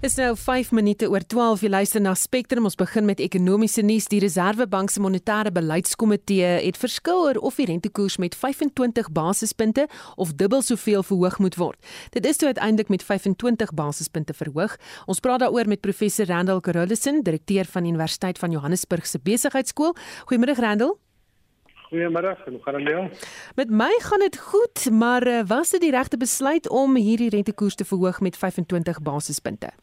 Is nou 5 minute oor 12 jy luister na Spectrum ons begin met ekonomiese nuus die Reserwebank se monetêre beleidskomitee het verskil oor of die rentekoers met 25 basispunte of dubbel soveel verhoog moet word. Dit is toe uiteindelik met 25 basispunte verhoog. Ons praat daaroor met professor Randall Carolison, direkteur van Universiteit van Johannesburg se Besigheidsskool. Goeiemôre Randall. Goeiemôre, hoe gaan dit met jou? Met my gaan dit goed, maar eh, was dit die regte besluit om hierdie rentekoers te verhoog met 25 basispunte?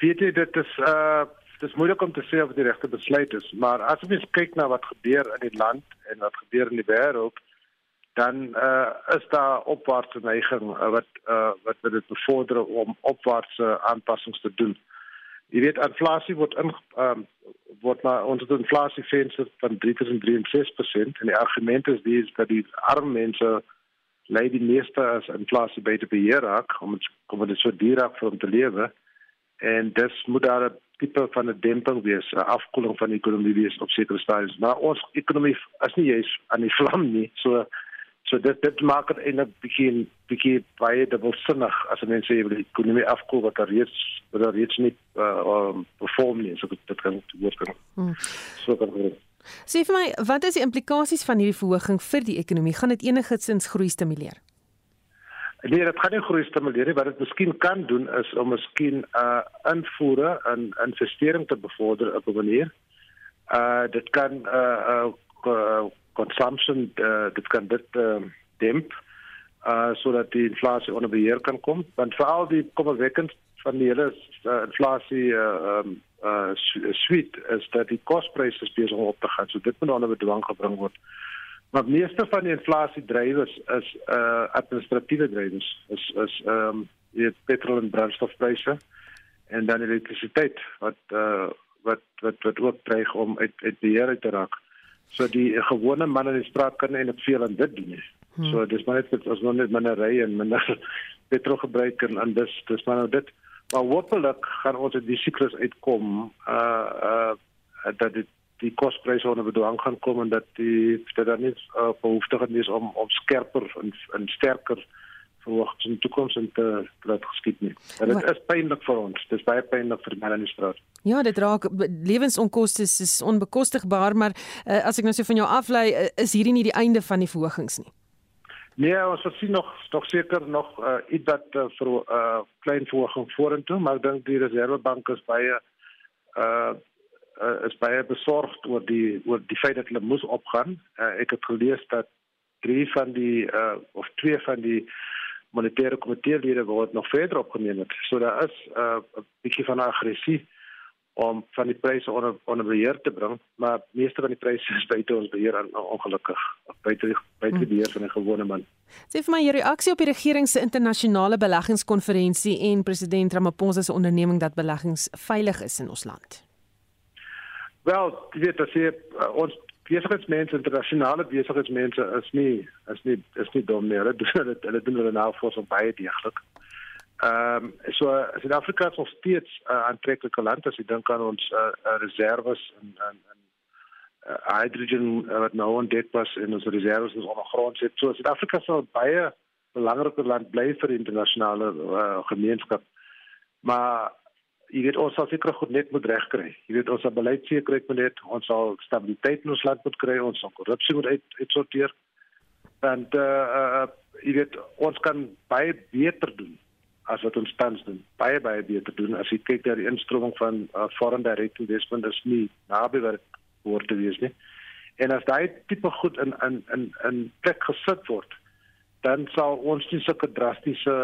Weet jy dit is uh dit is moeilik om te sê of dit die regte besluit is, maar as jy kyk na wat gebeur in die land en wat gebeur in die wêreld, dan uh is daar opwaartse neiging uh, wat uh wat dit bevorder om opwaartse aanpassings te doen. Jy weet inflasie word in um word maar onder die inflasievenster van 3.63% en die argument is die is dat die arme mense lei die meeste as inflasie by te beheer raak om het, om dit so direk vir hom te lewe en dis moet daar 'n tipe van 'n demping wees, 'n afkoeling van die ekonomie wees op sekere stadiums. Maar ons ekonomie is nie juis aan die vlam nie. So so dit dit maak dit eintlik begin begin baie dubbelsinnig as mense sê die ekonomie afkoel wat daar reeds wat daar reeds nie uh, um, perform nie. So dit kan word kan. Hmm. So kan dit. Sê vir my, wat is die implikasies van hierdie verhoging vir die ekonomie? Gaan dit enigsins groei stimuleer? Nee, dit gaan nie groei stimuleer nie. Wat dit miskien kan doen is om miskien 'n uh, invoere en investering te bevorder op 'n manier. Uh dit kan 'n uh, uh, consumption uh, dit kan dit uh, demp uh sodat die inflasie onder beheer kan kom. Want veral die kommerwekkend van die hele uh, inflasie uh um uh suite is dat die kospryse besig om op te gaan. So dit moet onder bedwang gebring word. Maar meeste van die inflasie drywers is uh administratiewe drywers. Is is ehm um, die petrol en brandstofpryse en dan elektrisiteit wat uh wat wat wat ook dreig om uit uit beheer uit te raak. So die gewone man in die straat kan eintlik veel aan dit doen. Hmm. So dis maar net as ons net minery en minder petrol gebruik en, en dis dis maar nou dit. Maar hopelik gaan ons uit die siklus uitkom uh uh dat dit die kospryse onder bedwang gaan kom en dat die dat daar nie uh, behoeftig is om om skerper en, en sterker verwag in die toekoms en te laat geskied nie. En dit is pynlik vir ons. Dit is baie pynlik vir die administrasie. Ja, dit raak lewensonkoste is onbekostigbaar, maar uh, as ek nou so van jou aflei, uh, is hierdie nie die einde van die verhogings nie. Nee, ons sien nog nog seker nog uh, iets wat uh, vir uh, klein verhoging vorentoe, maar ek dink die reservebank is baie uh uh, is baie besorgd oor die oor die feit dat hulle moes opgaan. Uh, ek het gelees dat drie van die uh, of twee van die monetêre komiteelede word nog verder opgeneem het. So daar is 'n uh, bietjie van aggressie om van die pryse onder onder beheer te bring, maar meeste van die pryse is buite ons beheer en ongelukkig buite buite die beheer van 'n gewone man. Sê vir my jou reaksie op die regering se internasionale beleggingskonferensie en president Ramaphosa se onderneming dat beleggings veilig is in ons land. Wel, jy weet as jy uh, ons besigheidsmense, internasionale besigheidsmense is nie is nie is nie dom nie. Hulle doen hulle hulle doen hulle navorsing baie deeglik. Ehm um, so Suid-Afrika is nog steeds 'n uh, aantreklike land as jy dink aan ons uh, uh, reserves en en en uh, hydrogen uh, wat nou on deck was in ons reserves is ondergrond sit. So Suid-Afrika sal baie belangrike land bly vir die internasionale uh, gemeenskap. Maar jy weet ons sal seker goed net moet regkry. Jy weet ons sal beleid seker moet net ons sal stabiliteit in ons land moet kry, ons sal korrupsie moet uit uitsorteer. En eh uh, uh, jy weet ons kan baie beter doen as wat ons tans doen. Baie baie beter doen as jy kyk na die instroming van uh, foreign direct investment is nie naby wat word te wees nie. En as daai tipe goed in in in in plek gesit word, dan sal ons nie sulke drastiese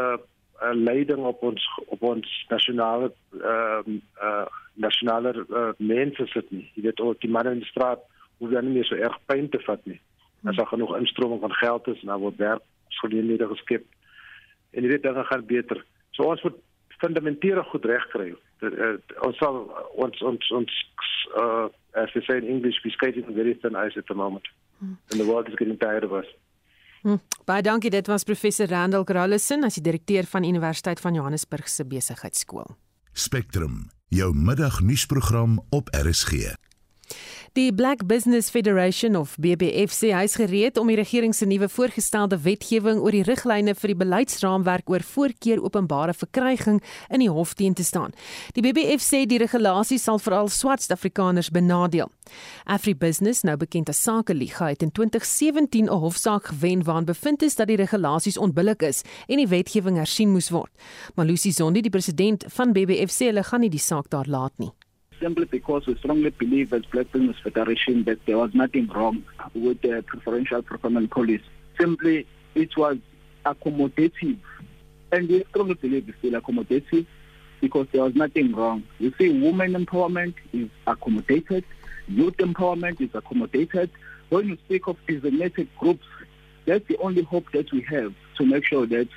uh, leiding op ons op ons nasionale ehm uh, uh, nasionale uh, mense sit nie. Jy weet ook die manne in die straat hoe dan nie so erg pyn te vat nie. As daar genoeg instroming van geld is, dan word werk geleenthede geskep. En jy weet dan gaan beter. So ons moet fundamentele goed regkry. Uh, ons sal ons ons ons uh, as we say in English, we skating very thin ice at the moment. Hmm. And the world is getting tired of us. Hm. Baie dankie. Dit was professor Randall Krallison, as die direkteur van Universiteit van Johannesburg se besigheidskool. Spectrum, jou middagnuusprogram op RSG. Die Black Business Federation of BBF sê hy is gereed om die regering se nuwe voorgestelde wetgewing oor die riglyne vir die beleidsraamwerk oor voorkeur openbare verkryging in die hof teen te staan. Die BBF sê die regulasies sal veral swart Afrikaners benadeel. AfriBusiness, nou bekend as Sakeliga, het in 2017 'n hofsaak gewen waarin bevind is dat die regulasies onbillik is en die wetgewing hersien moes word. Malusi Zondi, die president van BBF sê hulle gaan nie die saak daar laat nie. Simply because we strongly believe as Black Business Federation that there was nothing wrong with the preferential procurement policy. Simply, it was accommodative. And we strongly believe it's still accommodative because there was nothing wrong. You see, women empowerment is accommodated, youth empowerment is accommodated. When you speak of designated groups, that's the only hope that we have to make sure that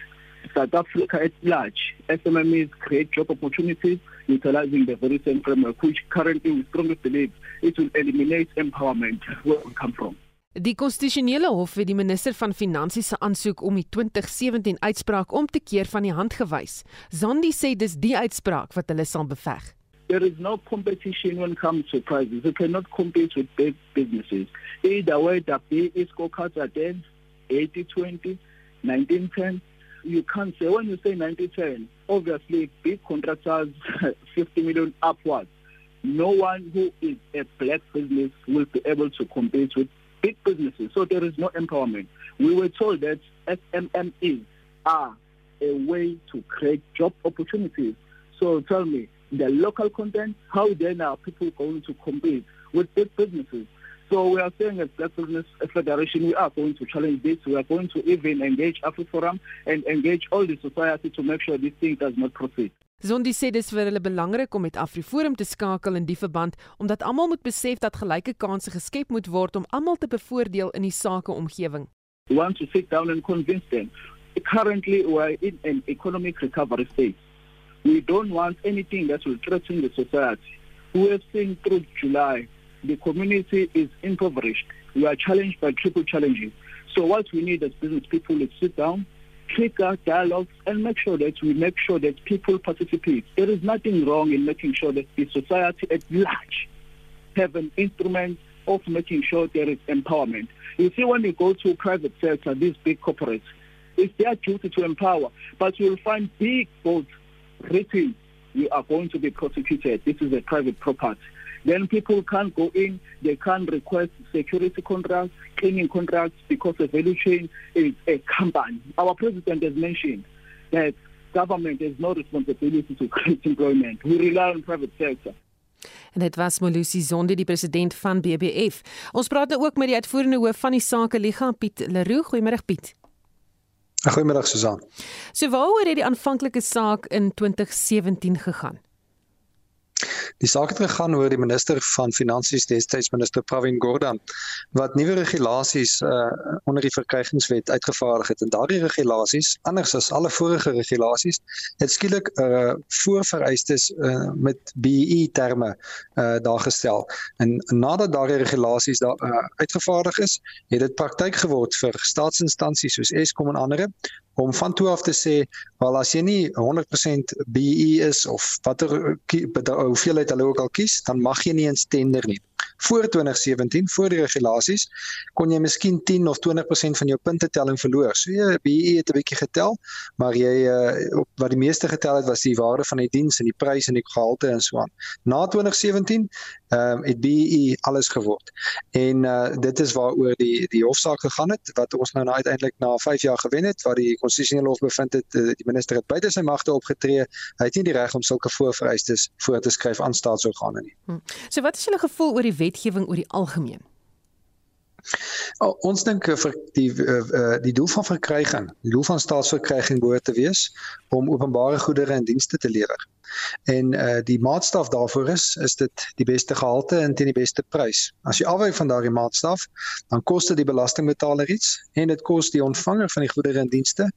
South Africa at large, SMMEs create job opportunities utilizing the very same framework, which currently we strongly believe it will eliminate empowerment where we come from. Die konstitusionele hof het die minister van finansies se aansoek om die 2017 uitspraak om te keer van die hand gewys. Zandi sê dis die uitspraak wat hulle sal beveg. There is no competition when it comes to prices. You cannot compete with big businesses. Either way, the BE scorecards are dead, 80-20, 19-10, you can't say when you say 90-10, obviously big contractors 50 million upwards. No one who is a black business will be able to compete with big businesses. So there is no empowerment. We were told that SMMEs are a way to create job opportunities. So tell me, the local content, how then are people going to compete with big businesses? So we are saying as Black Business Federation, we are going to challenge this. We are going to even engage AfriForum and engage all the society to make sure this thing does not proceed. Zondi sê dis vir hulle belangrik om met AfriForum te skakel in die verband omdat almal moet besef dat gelyke kansse geskep moet word om almal te bevoordeel in die sakeomgewing. We want to sit down and convince them. Currently we are in an economic recovery stage. We don't want anything that will threaten the society. We have seen through July the community is impoverished. We are challenged by triple challenges. So what we need as business people is sit down, trigger dialogues, and make sure that we make sure that people participate. There is nothing wrong in making sure that the society at large have an instrument of making sure there is empowerment. You see, when you go to private sector, these big corporates, it's their duty to empower, but you'll find big boards written, we are going to be prosecuted. This is a private property. Then people can't go in, they can't request security contracts, cleaning contracts because the value chain is a company. Our president has mentioned that government has no responsibility to create employment. We rely on private sector. En dit was Molusi Zondi die president van BBF. Ons praat nou ook met die uitvoerende hoof van die Sake Liga Piet Leroux. Goeiemôre Piet. Goeiemôre Susan. So waaroor het die aanvanklike saak in 2017 gegaan? Die saak het gegaan oor die minister van finansies destyds minister Pravin Gordhan wat nuwe regulasies uh, onder die verkrygingswet uitgevaardig het. En daardie regulasies anders as alle vorige regulasies het skielik uh, voorvereistes uh, met BEE terme uh, daar gestel. En nadat daardie regulasies daar uh, uitgevaardig is het dit praktyk geword vir staatsinstansies soos Eskom en ander om van toe af te sê wel as jy nie 100% BE is of watter hoeveelheid hulle ook al kies, dan mag jy nie eens tender nie. Voor 2017, voor die regulasies, kon jy miskien 10 of 20% van jou punte telling verloor. So jy BE het 'n bietjie getel, maar jy uh, op wat die meeste getel het was die waarde van die diens en die prys en die gehalte en so aan. Na 2017 ehm um, het BE alles geword. En uh, dit is waaroor die die hofsaak gegaan het wat ons nou, nou uiteindelik na 5 jaar gewen het waar die konstitusionele hof bevind het uh, die minister het buite sy magte opgetree. Hy het nie die reg om sulke voorvereistes voor te skryf aan staatsorgane nie. Hm. So wat is julle gevoel oor die wetgewing oor die algemeen? Oh, ons dink eh, vir die uh, die doel van verkryging, die doel van staatsverkryging behoort te wees om openbare goedere en dienste te lewer. En uh die maatstaf daarvoor is is dit die beste gehalte en teen die beste prys. As jy afwyk van daardie maatstaf, dan kos dit die belastingbetaler iets en dit kos die ontvanger van die goedere en dienste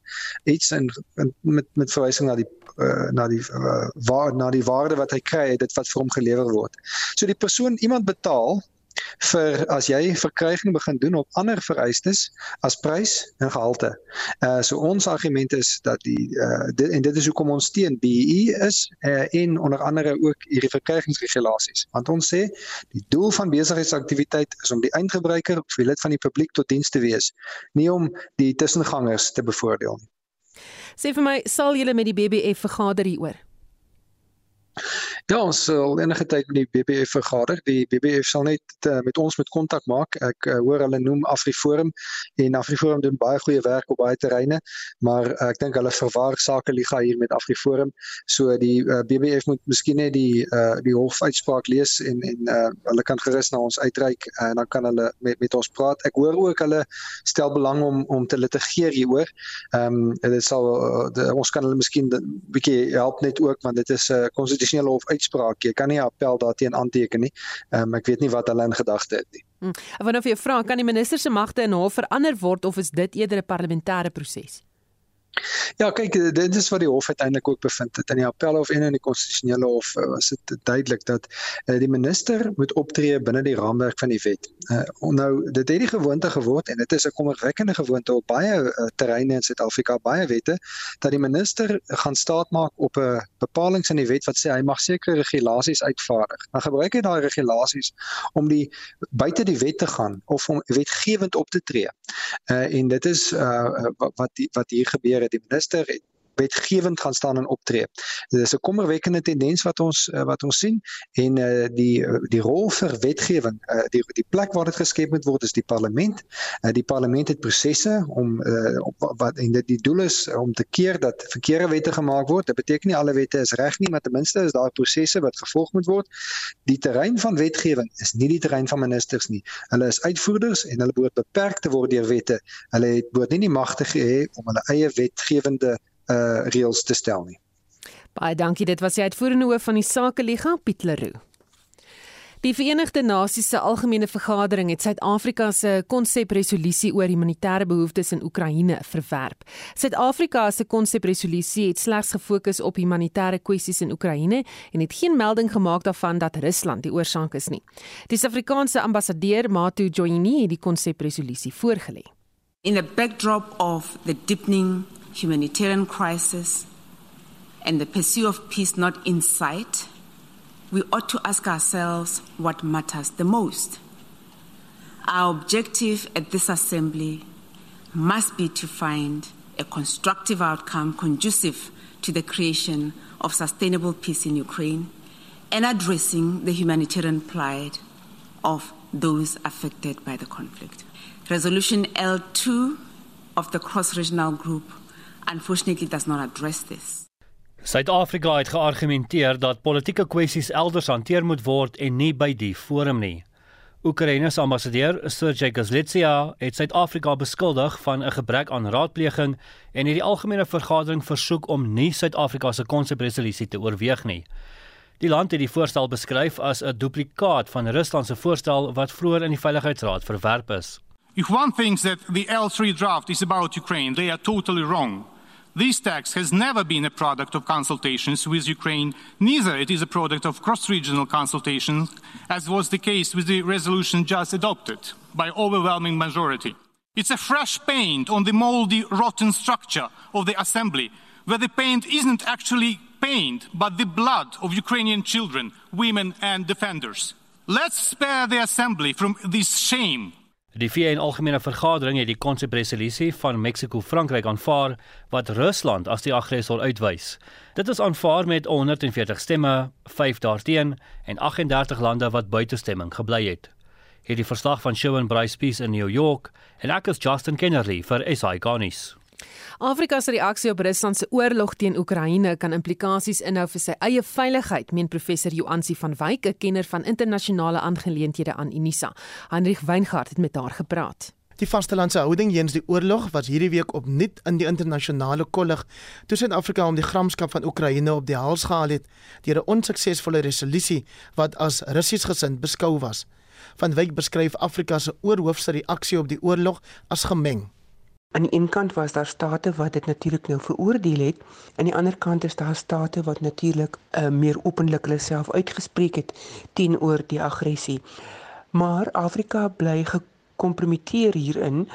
iets in, in met met verwysing na die uh, na die uh, waar na die waarde wat hy kry, dit wat vir hom gelewer word. So die persoon iemand betaal vir as jy verkryging begin doen op ander vereistes as prys en gehalte. Uh so ons argument is dat die uh dit, en dit is hoekom ons teen BEE is uh en onder andere ook hierdie verkrygingsregulasies. Want ons sê die doel van besigheidsaktiwiteit is om die eindgebruiker of die lid van die publiek tot diens te wees, nie om die tussengangers te bevoordeel nie. Sê vir my, sal julle met die BBF vergader hieroor? Ja, ons sal enige tyd met die BBF vergader. Die BBF sal net uh, met ons met kontak maak. Ek uh, hoor hulle noem AfriForum en AfriForum doen baie goeie werk op baie terreine, maar uh, ek dink hulle verwar sake liga hier met AfriForum. So die uh, BBF moet miskien net die uh, die hofuitspraak lees en en uh, hulle kan gerus na ons uitreik en dan kan hulle met met ons praat. Ek hoor ook hulle stel belang om om te litigeer hieroor. Ehm um, dit sal uh, de, ons kan hulle miskien 'n bietjie help net ook want dit is 'n uh, konstitusionele hof uitspraak. Jy kan nie appel daarteen aanteken nie. Ehm um, ek weet nie wat hulle in gedagte het nie. Hmm. Wanneer jy vra, kan die minister se magte in hof verander word of is dit eerder 'n parlementêre proses? Ja, kyk, dit is wat die hof uiteindelik ook bevind het. In die appelhof en in die konstitusionele hof uh, was dit duidelik dat uh, die minister moet optree binne die raamwerk van die wet. Uh, nou, dit het die gewoonte geword en dit is 'n kommerwekkende gewoonte op baie uh, terreine in Suid-Afrika, baie wette dat die minister gaan staatmaak op 'n uh, bepaling in die wet wat sê hy mag sekere regulasies uitvaardig. Dan gebruik hy daai regulasies om die buite die wet te gaan of om wetgewend op te tree. Uh, en dit is uh, wat die, wat hier gebeur die minister wetgewend gaan staan en optree. Dit is 'n kommerwekkende tendens wat ons uh, wat ons sien en uh, die die rol vir wetgewing, uh, die die plek waar dit geskep moet word is die parlement. Uh, die parlement het prosesse om uh, op, wat en dit die doel is om te keer dat verkeerde wette gemaak word. Dit beteken nie alle wette is reg nie, maar ten minste is daar prosesse wat gevolg moet word. Die terrein van wetgewing is nie die terrein van ministers nie. Hulle is uitvoerders en hulle behoort beperk te word deur wette. Hulle het behoort nie die mag te hê om hulle eie wetgewende uh reëls te stel nie. Baie dankie. Dit was die uitvoerende hoof van die Sakeliga, Piet Leroux. Die Verenigde Nasies se algemene vergadering het Suid-Afrika se konsepresolusie oor humanitêre behoeftes in Oekraïne verwerp. Suid-Afrika se konsepresolusie het slegs gefokus op humanitêre kwessies in Oekraïne en het geen melding gemaak daarvan dat Rusland die oorsaak is nie. Die Suid-Afrikaanse ambassadeur Matu Joyini het die konsepresolusie voorgelê. In a backdrop of the deepening humanitarian crisis, and the pursuit of peace not in sight, we ought to ask ourselves what matters the most. Our objective at this assembly must be to find a constructive outcome conducive to the creation of sustainable peace in Ukraine and addressing the humanitarian plight of those affected by the conflict. Resolution L2 of the cross regional group unfortunately does not address this. Suid-Afrika het geargumenteer dat politieke kwessies elders hanteer moet word en nie by die forum nie. Oekraïne se ambassadeur, Sergey Gazlitsia, het Suid-Afrika beskuldig van 'n gebrek aan raadpleging en het die algemene vergadering versoek om nie Suid-Afrika se konsepresolusie te oorweeg nie. Die land het die voorstel beskryf as 'n duplikaat van Rusland se voorstel wat vroeër in die Veiligheidsraad verwerp is. If one thinks that the L3 draft is about Ukraine, they are totally wrong. This text has never been a product of consultations with Ukraine, neither it is a product of cross-regional consultations, as was the case with the resolution just adopted by overwhelming majority. It's a fresh paint on the moldy, rotten structure of the assembly, where the paint isn't actually paint, but the blood of Ukrainian children, women and defenders. Let's spare the assembly from this shame Die VN Algemene Vergadering het die konsepresolusie van Mexiko Frankryk aanvaar wat Rusland as die aggressor uitwys. Dit is aanvaar met 140 stemme, 5 daarteen en 38 lande wat buitestemming gebly het. Hierdie verslag van Shawn Bryce Peace in New York en ek is Justin Kennedy vir SI Garnis. Afrika se reaksie op Rusland se oorlog teen Oekraïne kan implikasies inhou vir sy eie veiligheid, meen professor Joansi van Wyk, 'n kenner van internasionale aangeleenthede aan Unisa. Hendrik Weingart het met haar gepraat. Die vastelandse houding teenoor die oorlog was hierdie week opnuut in die internasionale kollig toe Suid-Afrika om die gramskap van Oekraïne op die hals gehaal het deur 'n onsuksesvolle resolusie wat as Russies gesind beskou was. Van Wyk beskryf Afrika se oorhoofse reaksie op die oorlog as gemeng. Aan die een kant was daar state wat dit natuurlik nou veroordeel het, aan die ander kant is daar state wat natuurlik uh, meer openlik hulle self uitgespreek het teenoor die aggressie. Maar Afrika bly gekompromiteer hierin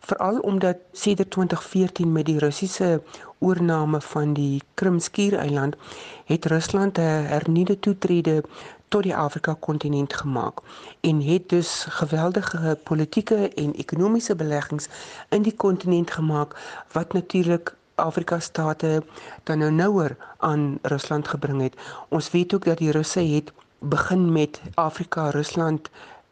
veral omdat sedert 2014 met die Russiese oorneem van die Krimskiereiland het Rusland 'n hernieude toetrede tot die Afrika kontinent gemaak en het dus geweldige politieke en ekonomiese beleggings in die kontinent gemaak wat natuurlik Afrika state dan nou nouer aan Rusland gebring het. Ons weet ook dat die Russe het begin met Afrika Rusland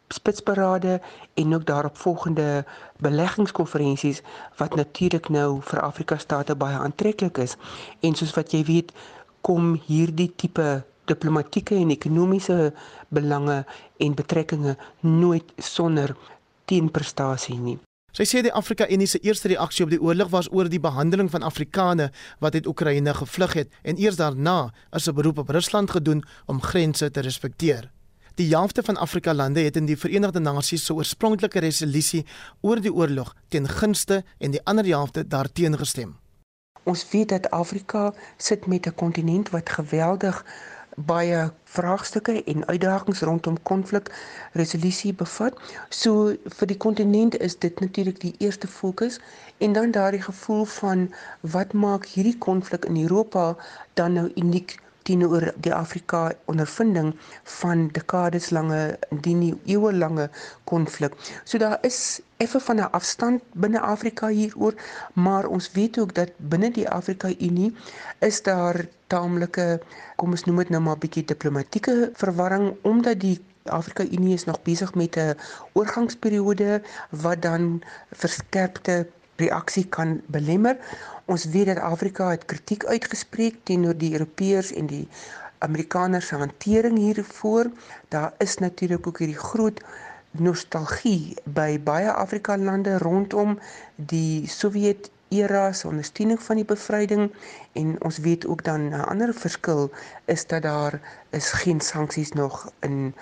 spitsberade en ook daaropvolgende beleggingskonferensies wat natuurlik nou vir Afrika state baie aantreklik is. En soos wat jy weet, kom hierdie tipe diplomatieke en ekonomiese belange en betrekkinge nooit sonder teenprestasie nie. Sy sê die Afrika Unie se eerste reaksie op die oorlog was oor die behandeling van Afrikane wat uit Oekraïne gevlug het en eers daarna is 'n beroep op Rusland gedoen om grense te respekteer. Die helfte van Afrika lande het in die Verenigde Nasies se oorspronklike resolusie oor die oorlog teen gunste en die ander helfte daarteen gestem. Ons weet dat Afrika sit met 'n kontinent wat geweldig baie vraagstukke en uitdagings rondom konflik resolusie bevat. So vir die kontinent is dit natuurlik die eerste fokus en dan daardie gevoel van wat maak hierdie konflik in Europa dan nou uniek teenoor die Afrika ondervinding van dekades lange indien nie eeue lange konflik. So daar is effe van 'n afstand binne Afrika hieroor, maar ons weet ook dat binne die Afrika Unie is daar taamlike kom ons noem dit nou maar bietjie diplomatieke verwarring omdat die Afrika Unie is nog besig met 'n oorgangsperiode wat dan verskerpte reaksie kan belemmer. Ons weet dat Afrika het kritiek uitgespreek teenoor die Europeërs en die Amerikaners se hantering hiervoor. Daar is natuurlik ook hierdie groot nostalgie by baie Afrika lande rondom die Sowjet era se ondersteuning van die bevryding en ons weet ook dan 'n ander verskil is dat daar is geen sanksies nog in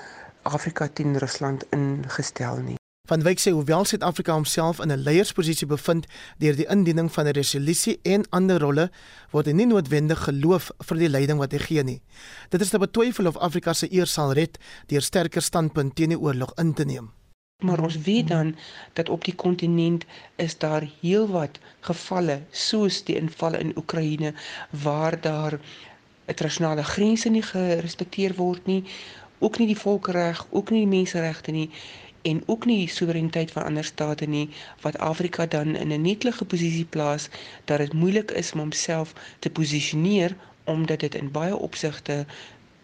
Afrika teen Rusland ingestel nie. Van Wyk sê hoewel Suid-Afrika homself in 'n leiersposisie bevind deur die indiening van 'n resolusie en ander rolle, word hy nie noodwendig geloof vir die leiding wat hy gee nie. Dit is te betwyfel of Afrika se eer sal red deur sterker standpunt teen die oorlog in te neem. Maar ons weet dan dat op die kontinent is daar heelwat gevalle soos die inval in Oekraïne waar daar internasionale grense nie gerespekteer word nie, ook nie die volksreg, ook nie die menseregte nie en ook nie die soewereiniteit van ander state nie wat Afrika dan in 'n netelige posisie plaas dat dit moeilik is om homself te posisioneer omdat dit in baie opsigte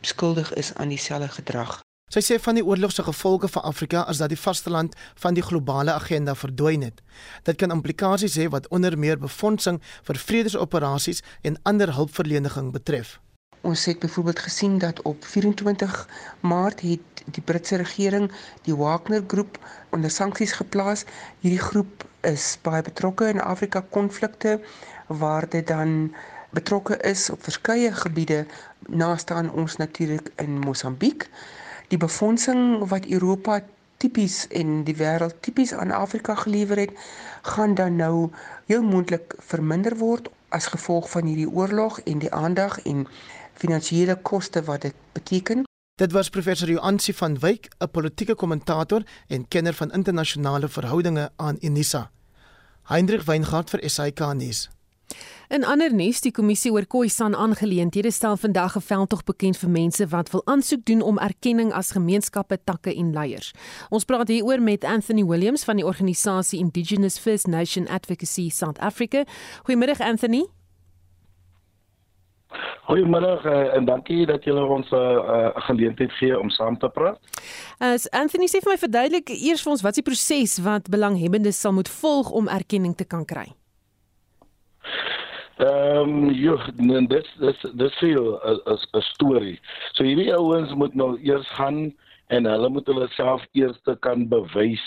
skuldig is aan dieselfde gedrag. Sy sê van die oorlog se gevolge vir Afrika is dat die vasteland van die globale agenda verdwyn het. Dit kan implikasies hê wat onder meer befondsing vir vredesoperasies en ander hulpverlening betref. Ons het byvoorbeeld gesien dat op 24 Maart het die Britse regering die Wagner groep onder sanksies geplaas. Hierdie groep is baie betrokke in Afrika konflikte waar dit dan betrokke is op verskeie gebiede naaste aan ons natuurlik in Mosambiek. Die befondsing wat Europa tipies en die wêreld tipies aan Afrika gelewer het, gaan dan nou heel moontlik verminder word as gevolg van hierdie oorlog en die aandag en finansiële koste wat dit beteken. Dit was professor Joansi van Wyk, 'n politieke kommentator en kenner van internasionale verhoudinge aan Unisa. Hendrik Weingart vir SAK nuus. In ander nuus, die kommissie oor Khoisan aangeleenthede stel vandag 'n veldtog bekend vir mense wat wil aansoek doen om erkenning as gemeenskappe, takke en leiers. Ons praat hieroor met Anthony Williams van die organisasie Indigenous First Nation Advocacy South Africa. Goeiemiddag Anthony. Goeiemôre uh, en dankie dat julle ons 'n uh, uh, geleentheid gee om saam te praat. As Anthony sê vir my verduidelik eers vir ons wat is die proses wat belanghebbendes sal moet volg om erkenning te kan kry? Ehm um, jy dis dis dis veel 'n storie. So hierdie ouens moet nou eers gaan en hulle moet hulle self eers kan bewys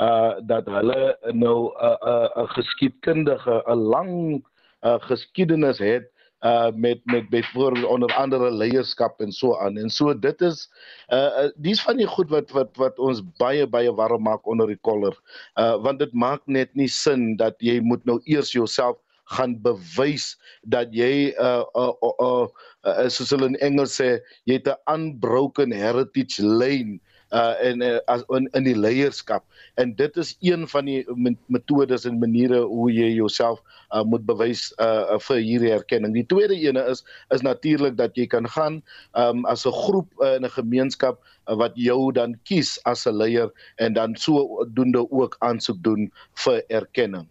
uh dat hulle nou 'n uh, 'n uh, 'n geskiedkundige 'n lang uh, geskiedenis het uh met met byvoorbeeld onder andere leierskap en so aan. En so dit is uh, uh dis van die goed wat wat wat ons baie baie warm maak onder die kollar. Uh want dit maak net nie sin dat jy moet nou eers jouself gaan bewys dat jy uh uh uh, uh, uh soos hulle in Engels sê jy het 'n unbroken heritage lane uh en uh, as in, in die leierskap en dit is een van die metodes en maniere hoe jy jouself uh, moet bewys uh, vir hierdie erkenning. Die tweede ene is is natuurlik dat jy kan gaan um, as 'n groep uh, in 'n gemeenskap uh, wat jou dan kies as 'n leier en dan so doende ook aansoek doen vir erkenning.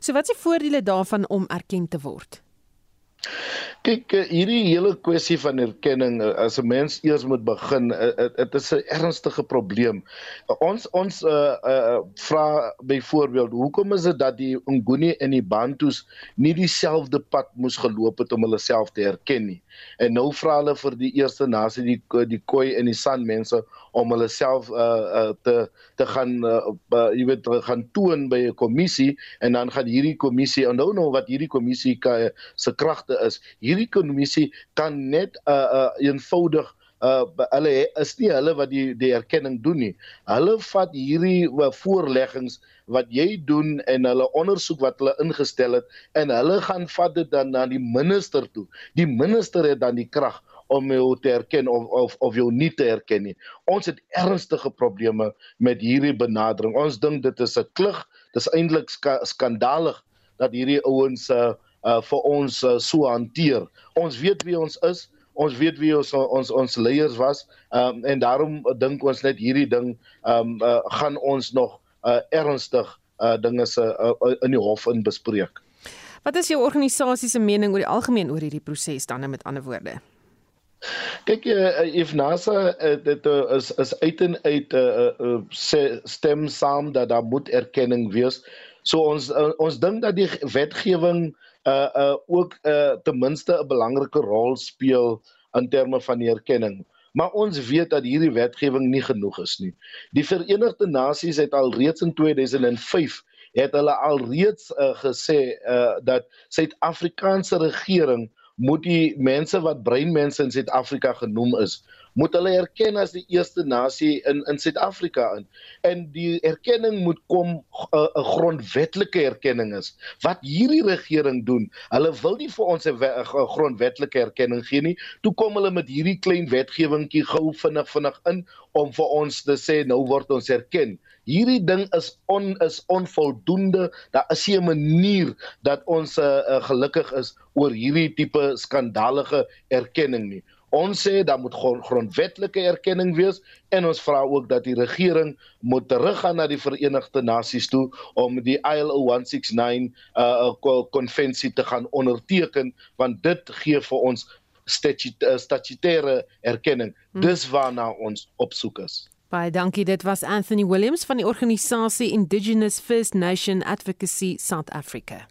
So wat is die voordele daarvan om erken te word? Kyk, eh, hierdie hele kwessie van erkenning eh, as 'n mens eers moet begin, eh, dit is 'n ernstige probleem. Ons ons uh, uh vra byvoorbeeld, hoekom is dit dat die Nguni en die Bantus nie dieselfde pad moes geloop het om hulle self te erken nie? En nou vra hulle vir die eerste nasie die die Khoi en die San mense om hulle self uh, uh te te gaan uh, uh, jy weet gaan toon by 'n kommissie en dan gaan hierdie kommissie onthou nou wat hierdie kommissie se kragte is. Hierdie kommissie kan net uh, uh eenvoudig uh hulle is nie hulle wat die die erkenning doen nie. Hulle vat hierdie uh, voorleggings wat jy doen en hulle ondersoek wat hulle ingestel het en hulle gaan vat dit dan na die minister toe. Die minister het dan die krag om jou te erken of of of jou nie te erken nie. Ons het ernstige probleme met hierdie benadering. Ons dink dit is 'n klug. Dit is eintlik ska skandalig dat hierdie ouens uh, uh vir ons uh, so hanteer. Ons weet wie ons is. Ons weet wie ons ons ons leiers was. Um en daarom dink ons net hierdie ding um uh, gaan ons nog uh ernstig uh dinge se uh, in die hof in bespreek. Wat is jou organisasie se mening oor die algemeen oor hierdie proses dan met ander woorde? Kyk uh, if NASA uh, dit uh, is is uit en uit uh, uh, stem saam dat daar moet erkenning wees. So ons uh, ons dink dat die wetgewing uh uh ook uh ten minste 'n belangrike rol speel in terme van erkenning. Maar ons weet dat hierdie wetgewing nie genoeg is nie. Die Verenigde Nasies het al reeds in 2005 het hulle al reeds uh, gesê uh, dat Suid-Afrikaanse regering moet die mense wat breinmense in Suid-Afrika genoem is, moet hulle erken as die eerste nasie in in Suid-Afrika in. En die erkenning moet kom eh, 'n uh, grondwetlike erkenning is. Wat hierdie regering doen, hulle wil nie vir ons 'n grondwetlike erkenning gee nie. Toe kom hulle met hierdie klein wetgewingkie gou vinnig vinnig in om vir ons te sê nou word ons erken. Hierdie ding is on is onvoldoende. Daar is 'n manier dat ons uh, uh, gelukkig is oor hierdie tipe skandalige erkenning nie. Ons sê daar moet grondwetlike erkenning wees en ons vra ook dat die regering moet teruggaan na die Verenigde Nasies toe om die ILO 169 uh konvensie te gaan onderteken want dit gee vir ons statutêre erkenning. Hmm. Dis waarna ons op soek is. Baie dankie. Dit was Anthony Williams van die organisasie Indigenous First Nation Advocacy South Africa.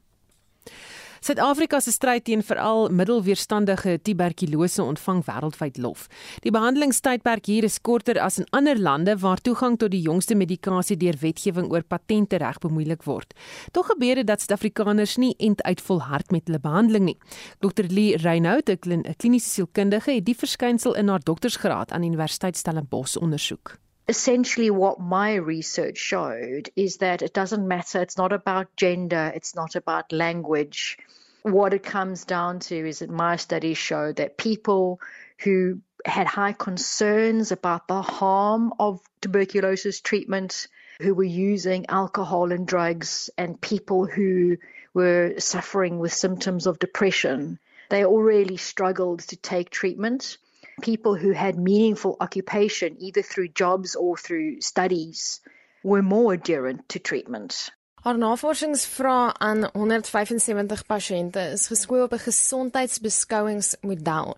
Suid-Afrika se stryd teen veral middelweerstandige tuberkulose ontvang wêreldwyd lof. Die behandelingstydperk hier is korter as in ander lande waar toegang tot die jongste medikasie deur wetgewing oor patente reg bemoeilik word. Tog gebeur dit dat Suid-Afrikaners nie end uit volhard met hulle behandeling nie. Dr Lee Reinout, 'n kliniese sielkundige, het die verskynsel in haar doktorsgraad aan Universiteit Stellenbosch ondersoek. Essentially what my research showed is that it doesn't matter. It's not about gender. It's not about language. What it comes down to is that my studies showed that people who had high concerns about the harm of tuberculosis treatment who were using alcohol and drugs and people who were suffering with symptoms of depression they all really struggled to take treatment people who had meaningful occupation, either through jobs or through studies, were more adherent to treatment. Haar navorsingsvrae aan 175 pasiënte is geskoei op 'n gesondheidsbeskouingsmodel.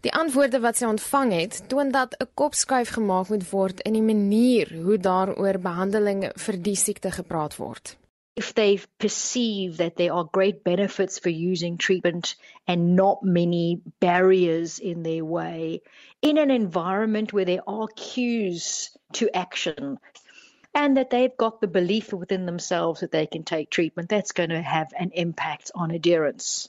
Die antwoorde wat sy ontvang het, toon dat 'n kopskuif gemaak moet word in die manier hoe daaroor behandeling vir die siekte gepraat word. If they perceive that there are great benefits for using treatment and not many barriers in their way, in an environment where there are cues to action, and that they've got the belief within themselves that they can take treatment, that's going to have an impact on adherence.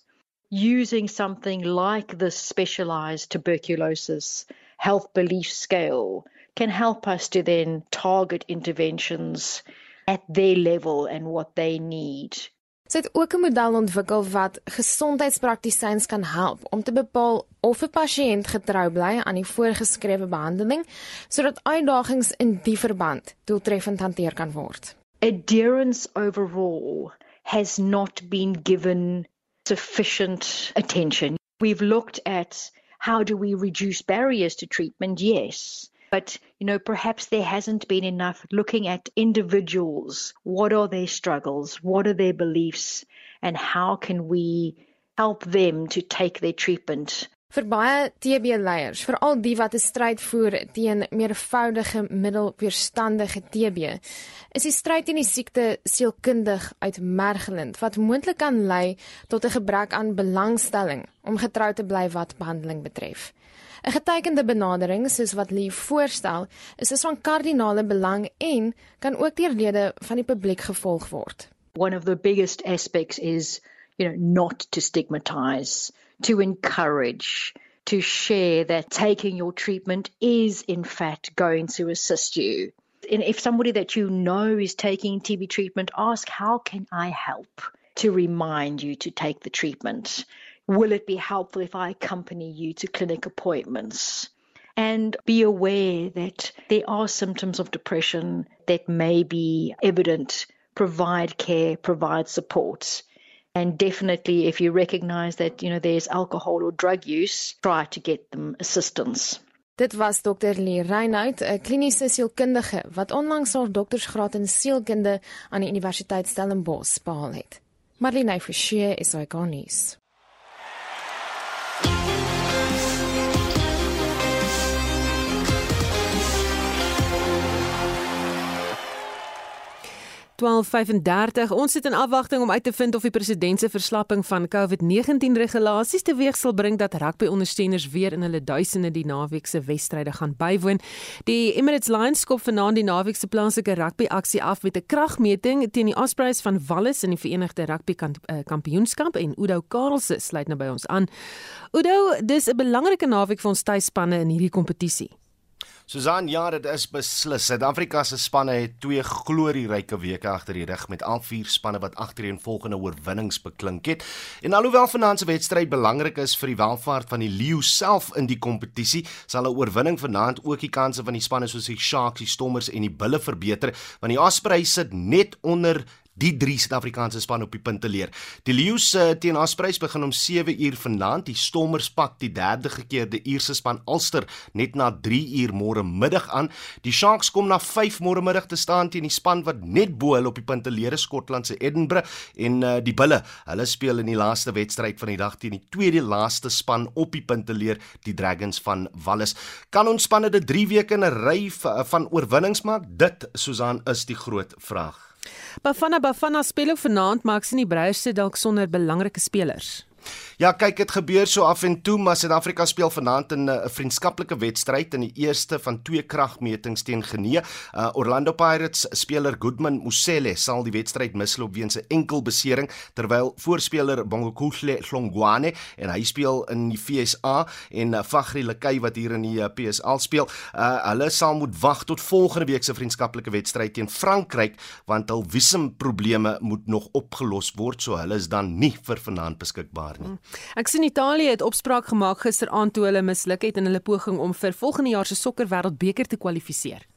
Using something like the specialized tuberculosis health belief scale can help us to then target interventions at their level and what they need. Sy het ook 'n model ontwikkel wat gesondheidspraktisyns kan help om te bepaal of 'n pasiënt getrou bly aan die voorgeskrewe behandeling sodat uitdagings in die verband doeltreffend hanteer kan word. Adherence overall has not been given sufficient attention. We've looked at how do we reduce barriers to treatment? Yes. But, you know, perhaps there hasn't been enough looking at individuals. What are their struggles? What are their beliefs? And how can we help them to take their treatment Vir baie TB-leiers, veral die wat 'n stryd voer teen meervoudige middelweerstandige TB, is die stryd teen die siekte sielkundig uitmergelend wat moontlik kan lei tot 'n gebrek aan belangstelling om getrou te bly wat behandeling betref. 'n Getekende benadering soos wat Lee voorstel, is is van kardinale belang en kan ook deur lede van die publiek gevolg word. One of the biggest aspects is, you know, not to stigmatize to encourage, to share that taking your treatment is, in fact, going to assist you. And if somebody that you know is taking TB treatment, ask, How can I help? To remind you to take the treatment. Will it be helpful if I accompany you to clinic appointments? And be aware that there are symptoms of depression that may be evident. Provide care, provide support. And definitely, if you recognize that, you know, there's alcohol or drug use, try to get them assistance. Dit was Dr. Lee Reinhardt, 'n kliniese sielkundige wat onlangs haar doktorsgraad in sielkunde aan die Universiteit Stellenbosch behaal het. Marlene Forsie is hy gonies. 12:35. Ons sit in afwagting om uit te vind of die president se verslapping van COVID-19 regulasies teweeg sal bring dat rugbyondersteuners weer in hulle duisende die naweek se wedstryde gaan bywoon. Die Emirates Lions skop vanaand die naweek se plaaslike rugby aksie af met 'n kragmeting teen die Ospreys van Wallis in die Verenigde Rugby eh, Kampioenskap en Udo Karlse sluit nou by ons aan. Udo, dis 'n belangrike naweek vir ons tuisspanne in hierdie kompetisie. Susan, ja, dit is beslis. Suid-Afrika se spanne het twee glorieryke weke agter die rug met al vier spanne wat agtereenvolgende oorwinnings beklink het. En alhoewel vanaand se wedstryd belangrik is vir die welvaart van die Leeu self in die kompetisie, sal 'n oorwinning vanaand ook die kansse van die spanne soos die Sharks, die Stormers en die Bulle verbeter, want die Ospreys sit net onder die drie Suid-Afrikaanse span op die punt te leer. Die Lions uh, teen Asprys begin om 7 uur vanaand. Die Stormers pak die derde gekeerde Ierse span Ulster net na 3 uur môre middag aan. Die Sharks kom na 5 môre middag te staan teen die span wat net bo hulle op die punt te leer Skotland se Edinburgh en uh, die Bulle. Hulle speel in die laaste wedstryd van die dag teen die tweede laaste span op die punt te leer, die Dragons van Wallis. Kan ons spanne dit 3 weke in 'n ry van oorwinnings maak? Dit Susan is die groot vraag. Bafana Bafana speel ook vanaand, maar ek sien die Breiers se dalk sonder belangrike spelers. Ja, kyk, dit gebeur so af en toe, maar Suid-Afrika speel vanaand in eh, 'n vriendskaplike wedstryd in die eerste van twee kragmetings teen Genee. Uh, Orlando Pirates speler Goodman Musele sal die wedstryd misloop weens 'n enkel besering, terwyl voorspeler Bongokuhle Hlongwane en hy speel in die FSA en uh, Fagri Lekay wat hier in die uh, PSL speel, uh, hulle sal moet wag tot volgende week se vriendskaplike wedstryd teen Frankryk want hul visumprobleme moet nog opgelos word, so hulle is dan nie vir vanaand beskikbaar nie. Ek sien Italië het opspraak gemaak gisteraand toe hulle misluk het in hulle poging om vir volgende jaar se sokker wêreldbeker te kwalifiseer.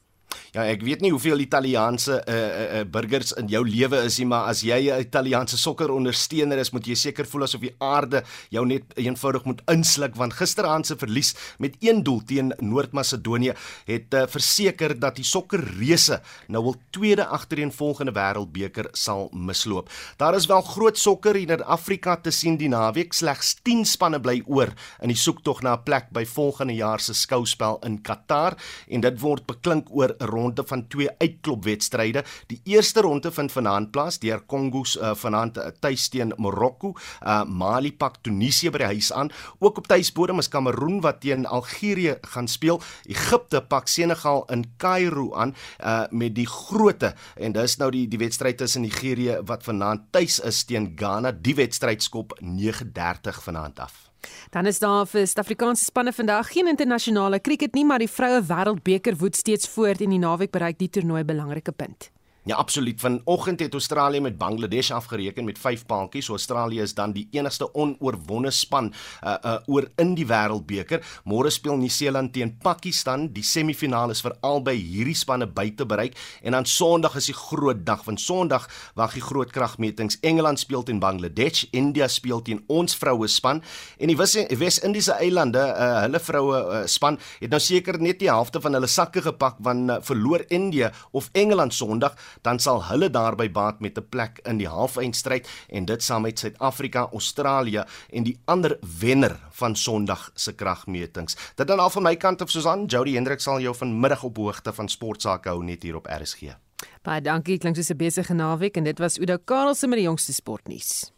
Ja, ek weet nie hoeveel Italiaanse uh, uh, uh, burgers in jou lewe is nie, maar as jy 'n Italiaanse sokkerondersteuner is, moet jy seker voel asof die aarde jou net eenvoudig moet insluk want gisteraand se verlies met een doel teen Noord-Macedonië het uh, verseker dat die sokkerreuse nou al tweede agtereenvolgende wêreldbeker sal misloop. Daar is wel groot sokker hier in Afrika te sien die naweek, slegs 10 spanne bly oor in die soektog na 'n plek by volgende jaar se skouspel in Qatar en dit word beklink oor 'n ronde van twee uitklopwedstryde. Die eerste ronde vind vanaand plaas deur Kongos uh, vanaand uh, tuis teen Marokko, uh, Mali pak Tunesië by die huis aan. Ook op tuisbodem is Kameroen wat teen Algerië gaan speel. Egipte pak Senegal in Kaïro aan uh, met die grootte en dis nou die die wedstryd tussen Nigerië wat vanaand tuis is teen Ghana. Die wedstryd skop 9:30 vanaand af. Dan is daar vir Suid-Afrikaanse spanne vandag geen internasionale krieket nie, maar die vroue wêreldbeker woed steeds voort en die naweek bereik die toernooi belangrike punt. Ja, absoluut. Vanoggend het Australië met Bangladesh afgereken met 5 paadjies. So Australië is dan die enigste onoorwonde span uh uh oor in die Wêreldbeker. Môre speel Nieu-Seeland teen Pakistan. Die semifinale is vir albei hierdie spanne buite bereik en dan Sondag is die groot dag. Van Sondag wag die groot kragmetings. Engeland speel teen Bangladesh, India speel teen ons vroue span en die Wes-Indiese eilande, uh hulle vroue uh, span het nou seker net die helfte van hulle sakke gepak want uh, verloor India of Engeland Sondag dan sal hulle daarby baat met 'n plek in die halfeindstryd en dit saam met Suid-Afrika, Australië en die ander wenner van Sondag se kragmetings. Dit dan al van my kant af Susan, Jody Hendrik sal jou vanmiddag op hoogte van sportsake hou net hier op RSG. Baie dankie, klink soos 'n besige naweek en dit was Oudo Karelse met die jongste sportnuus.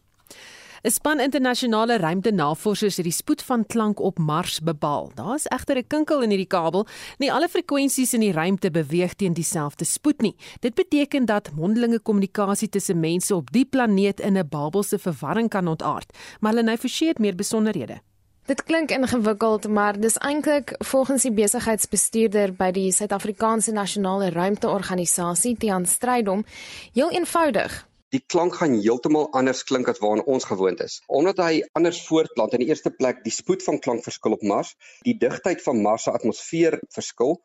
'n Span internasionale ruimtenavorsers het die spoed van klank op Mars bepaal. Daar is egter 'n kinkel in hierdie kabel. Nie alle frekwensies in die ruimte beweeg teen dieselfde spoed nie. Dit beteken dat mondelinge kommunikasie tussen mense op die planeet in 'n Babelse verwarring kan ontaard. Marlene Forsie het meer besonderhede. Dit klink ingewikkeld, maar dis eintlik volgens die besigheidsbestuurder by die Suid-Afrikaanse Nasionale Ruimteorganisasie, Tiaan Strydom, heel eenvoudig die klank gaan heeltemal anders klink as waarna ons gewoond is. Omdat hy anders voortplant in die eerste plek die spoed van klank verskil op Mars, die digtheid van Mars se atmosfeer verskil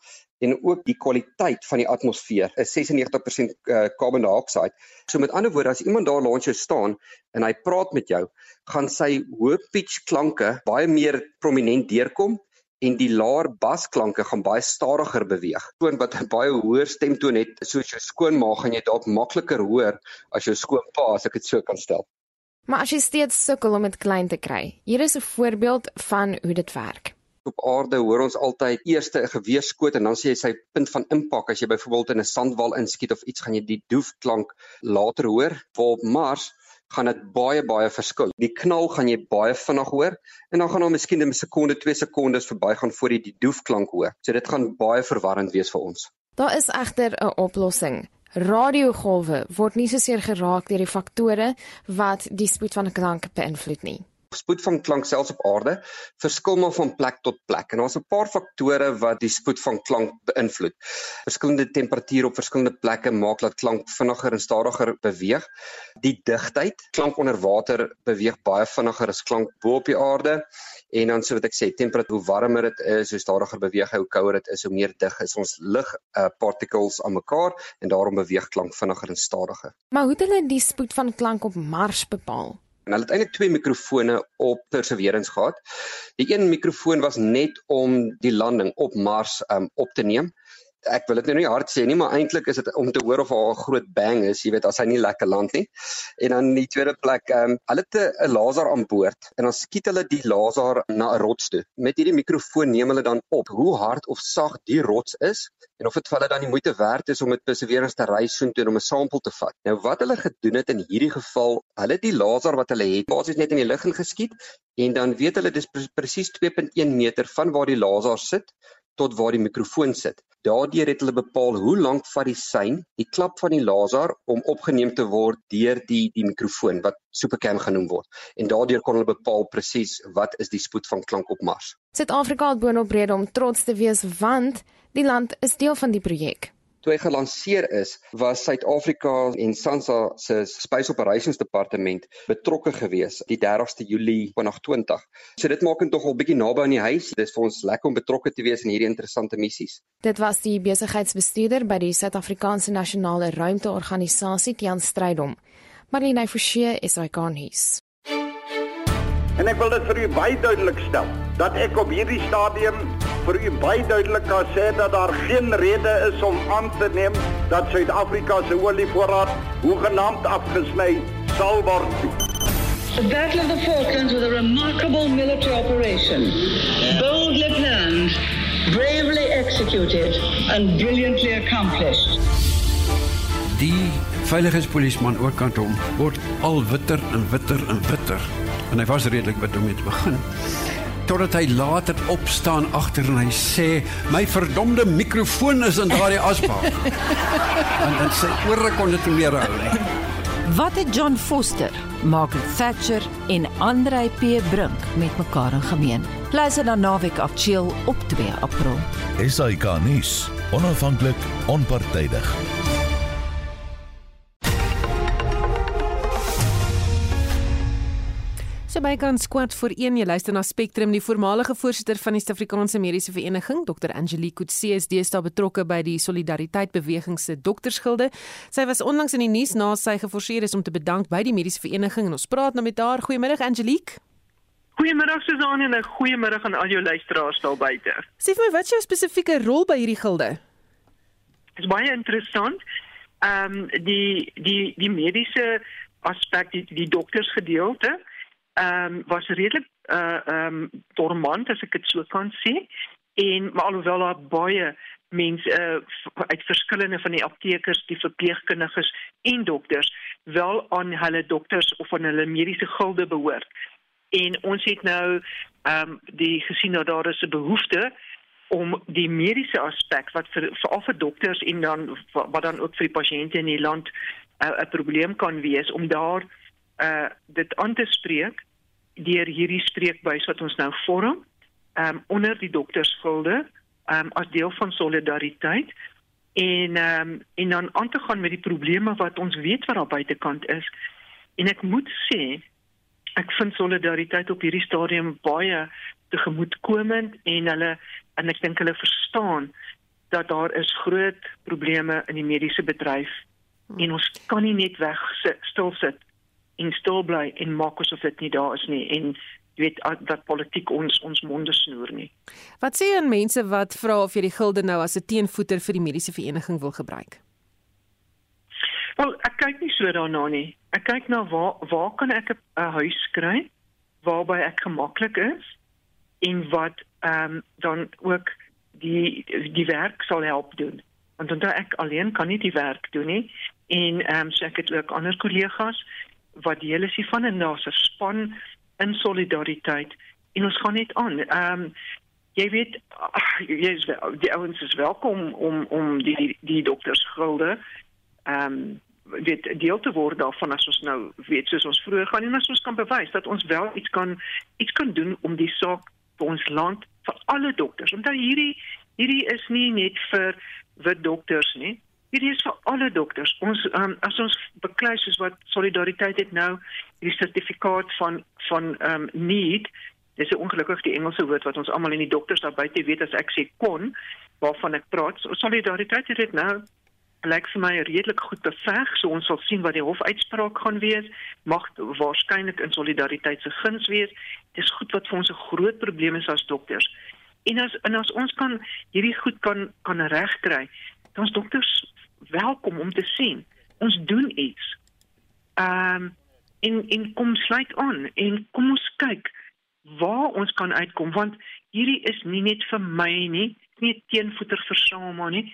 en ook die kwaliteit van die atmosfeer is 96% uh, carbon dioxide. So met ander woorde as iemand daar langs jou staan en hy praat met jou, gaan sy hoë pitch klanke baie meer prominent deurkom en die laer basklanke gaan baie stadiger beweeg. Toon wat 'n baie hoër stemtoon het, soos jou skoonma gaan jy dalk makliker hoor as jou skoonpa as ek dit so kan stel. Maar as jy steeds sukkel om dit klein te kry, hier is 'n voorbeeld van hoe dit werk. Op aarde hoor ons altyd eers 'n geweerskoot en dan sê jy sy punt van impak as jy byvoorbeeld in 'n sandwal inskiet of iets gaan jy die doefklank later hoor. Op Mars gaan dit baie baie verskil. Die knal gaan jy baie vinnig hoor en dan gaan daar miskien 'n sekonde, 2 sekondes verbygaan voor jy die doefklank hoor. So dit gaan baie verwarrend wees vir ons. Daar is egter 'n oplossing. Radiogolwe word nie so seer geraak deur die faktore wat die spoed van 'n klank beïnvloed nie spoed van klank selfs op aarde verskil maar van plek tot plek en daar's 'n paar faktore wat die spoed van klank beïnvloed. Verskillende temperature op verskillende plekke maak dat klank vinniger en stadiger beweeg. Die digtheid, klank onder water beweeg baie vinniger as klank bo op die aarde. En dan so wat ek sê, temperatuur hoe warmer dit is, hoe stadiger beweeg hy, hoe kouer dit is, hoe meer dig is ons lug uh, particles aan mekaar en daarom beweeg klank vinniger en stadiger. Maar hoe het hulle die spoed van klank op Mars bepaal? En hulle het eintlik twee mikrofone op Perseverance gehad. Die een mikrofoon was net om die landing op Mars um, op te neem ek wil dit nou nie hard sê nie, maar eintlik is dit om te hoor of haar groot bang is, jy weet, as hy nie lekker land nie. En dan in die tweede plek, ehm um, hulle het 'n laser aan boord en dan skiet hulle die laser na 'n rots toe. Met hierdie mikrofoon neem hulle dan op hoe hard of sag die rots is en of dit vir hulle dan die moeite werd is om met perseverance te reis soontoe om 'n sampel te vat. Nou wat hulle gedoen het in hierdie geval, hulle die laser wat hulle het, basies net in die lug geskiet en dan weet hulle dis presies 2.1 meter van waar die laser sit tot waar die mikrofoon sit. Daardeur het hulle bepaal hoe lank vat die sein, die klap van die laser om opgeneem te word deur die die mikrofoon wat supercam genoem word. En daardeur kon hulle bepaal presies wat is die spoed van klank op Mars. Suid-Afrika het boonop rede om trots te wees want die land is deel van die projek toe hy gelanseer is, was Suid-Afrika en SANSA se Space Operations Departement betrokke gewees die 30ste Julie 2020. So dit maak dit tog al bietjie naby aan die huis. Dit is vir ons lekker om betrokke te wees in hierdie interessante missies. Dit was die besigheidsbestuurder by die Suid-Afrikaanse Nasionale Ruimteorganisasie, Tiaan Strydom. Marlene Forsie is hy gaan hier's. En ek wil dit vir u baie duidelik stel dat ek op hierdie stadium vir u baie duidelik kan sê dat daar geen rede is om aan te neem dat Suid-Afrika se olievoorraad hoegenaamd afgesny sal word. The Battle of the Falklands was a remarkable military operation, boldly planned, bravely executed and brilliantly accomplished. Die veiligheidspolisieman oorkant hom word al witter en witter en witter. En hy was redelik wit om te begin totdat hy later opstaan agter en hy sê my verdomde mikrofoon is in daardie asbak. en dan sê oor kon dit meer hou nie. Wat het John Foster, Margaret Thatcher en Andre P Brink met mekaar in gemeen? Luister na Naweek af Chill op 2 April. SAK nuus, onafhanklik, onpartydig. So bykans kwart voor 1 jy luister na Spectrum die voormalige voorsitter van die Suid-Afrikaanse Mediese Vereniging Dr Angelique Kutse is deesdae betrokke by die Solidariteit Beweging se doktersgilde. Sy was onlangs in die nuus na sy geforseer is om te bedank by die Mediese Vereniging en ons praat nou met haar. Goeiemôre Angelique. Goeiemôre Susan en 'n goeiemôre aan al jou luisteraars daar buite. Sê vir my wat is jou spesifieke rol by hierdie gilde? Dit is baie interessant. Ehm um, die die die mediese aspek die die doktersgedeelte ehm um, was redelik uh ehm um, dormant as ek dit so kan sê en maar alhoewel daar baie mense uh, uit verskillende van die aptekers, die verpleegkundiges en dokters wel aan hulle dokters of aan hulle mediese gilde behoort. En ons het nou ehm um, die gesien dat daar is 'n behoefte om die mediese aspek wat vir veral vir dokters en dan wat dan ook vir pasiënte in die land uh, 'n probleem kan wees om daar uh dit aan te spreek deur hierdie spreekbuis wat ons nou vorm um onder die doktersgilde um as deel van solidariteit en um en dan aan te gaan met die probleme wat ons weet wat daar buitekant is. En ek moet sê ek vind solidariteit op hierdie stadium baie tegemoetkomend en hulle en ek dink hulle verstaan dat daar is groot probleme in die mediese bedryf en ons kan nie net weg sit, stil sit en stil bly en maak asof dit nie daar is nie en jy weet dat politiek ons ons monde snoer nie. Wat sê aan mense wat vra of jy die gilde nou as 'n teenvoeter vir die mediese vereniging wil gebruik? Wel, ek kyk nie so daarna nie. Ek kyk na waar waar kan ek 'n huis kry waarby ek gemaklik is en wat ehm um, dan ook die die werk sal help doen. Want dan ek alleen kan nie die werk doen nie en ehm um, so ek het ook ander kollegas wat deel is daar's 'n span in solidariteit en ons gaan net aan. Ehm um, jy weet jy is wel, die ouens is welkom om om die die dokters gilde ehm um, weet deel te word daarvan as ons nou weet soos ons vroeër gaan en as ons kan bewys dat ons wel iets kan iets kan doen om die saak vir ons land vir alle dokters. Want hierdie hierdie is nie net vir wit dokters nie. Hierdie is vir alle dokters. Ons um, as ons beklei soos wat solidariteit het nou die sertifikaat van van ehm um, need dis ongelukkig die Engelse woord wat ons almal in die dokters daar buite weet as ek sê kon waarvan ek praat. Solidariteit het dit nou lyk vir my redelik goed beveg. So ons sal sien wat die hofuitspraak gaan wees. Mag waarskynlik in solidariteit se guns wees. Dis goed wat vir ons 'n groot probleem is as dokters. En as en as ons kan hierdie goed kan kan regkry, dan is dokters welkom om te sien ons doen iets. Ehm um, en en kom sluit aan en kom ons kyk waar ons kan uitkom want hierdie is nie net vir my nie, nie teenvoeter versamel nie.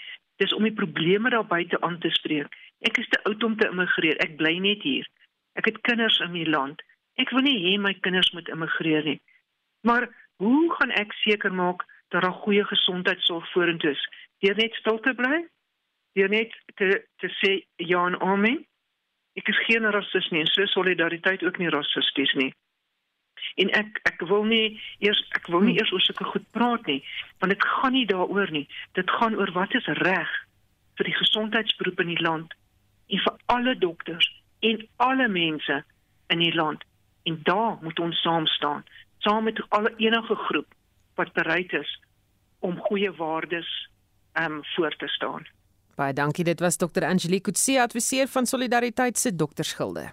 Dis om die probleme daar buite aan te spreek. Ek is te oud om te immigreer. Ek bly net hier. Ek het kinders in die land. Ek wil nie hê my kinders moet immigreer nie. Maar hoe gaan ek seker maak dat daar goeie gesondheidsorg vorentoe is? Deur net stil te bly? Deur net te te sê ja en amen. Ek is geen rasis nie en so solidariteit ook nie rassisties nie. En ek ek wil nie eers ek wil nie eers oor sulke goed praat nie, want dit gaan nie daaroor nie. Dit gaan oor wat is reg vir die gesondheidsberoep in die land en vir alle dokters en alle mense in die land. En daar moet ons saam staan, saam met alle enige groep wat bereid is om goeie waardes ehm um, voor te staan. Baie dankie. Dit was Dr. Angelique Kutse, adviseur van Solidariteit se doktersgilde.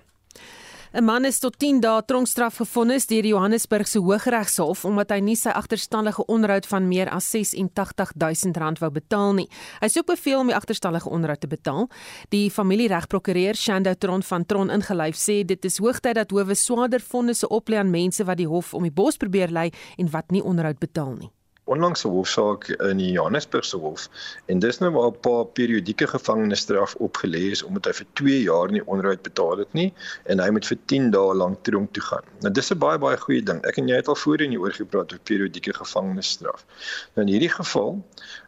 'n Man is tot 10 dae tronkstraf gevonnis deur die Johannesburgse Hooggeregshof omdat hy nie sy agterstallige onderhoud van meer as 86000 rand wou betaal nie. Hy sou beveel om die agterstallige onderhoud te betaal. Die familieregprokureur Shando Tron van Tron ingelyf sê dit is hoogtyd dat howe swaarder vonnisse oplê aan mense wat die hof om die bos probeer lei en wat nie onderhoud betaal nie onlangse hofsaak in die Johannesburgse hof en dis nou waar 'n paar periodieke gevangenisstraf opgelê is omdat hy vir 2 jaar nie onderhoud betaal het nie en hy moet vir 10 dae lank tronk toe gaan. Nou dis 'n baie baie goeie ding. Ek en jy het al voorheen hieroor gepraat oor periodieke gevangenisstraf. Nou in hierdie geval,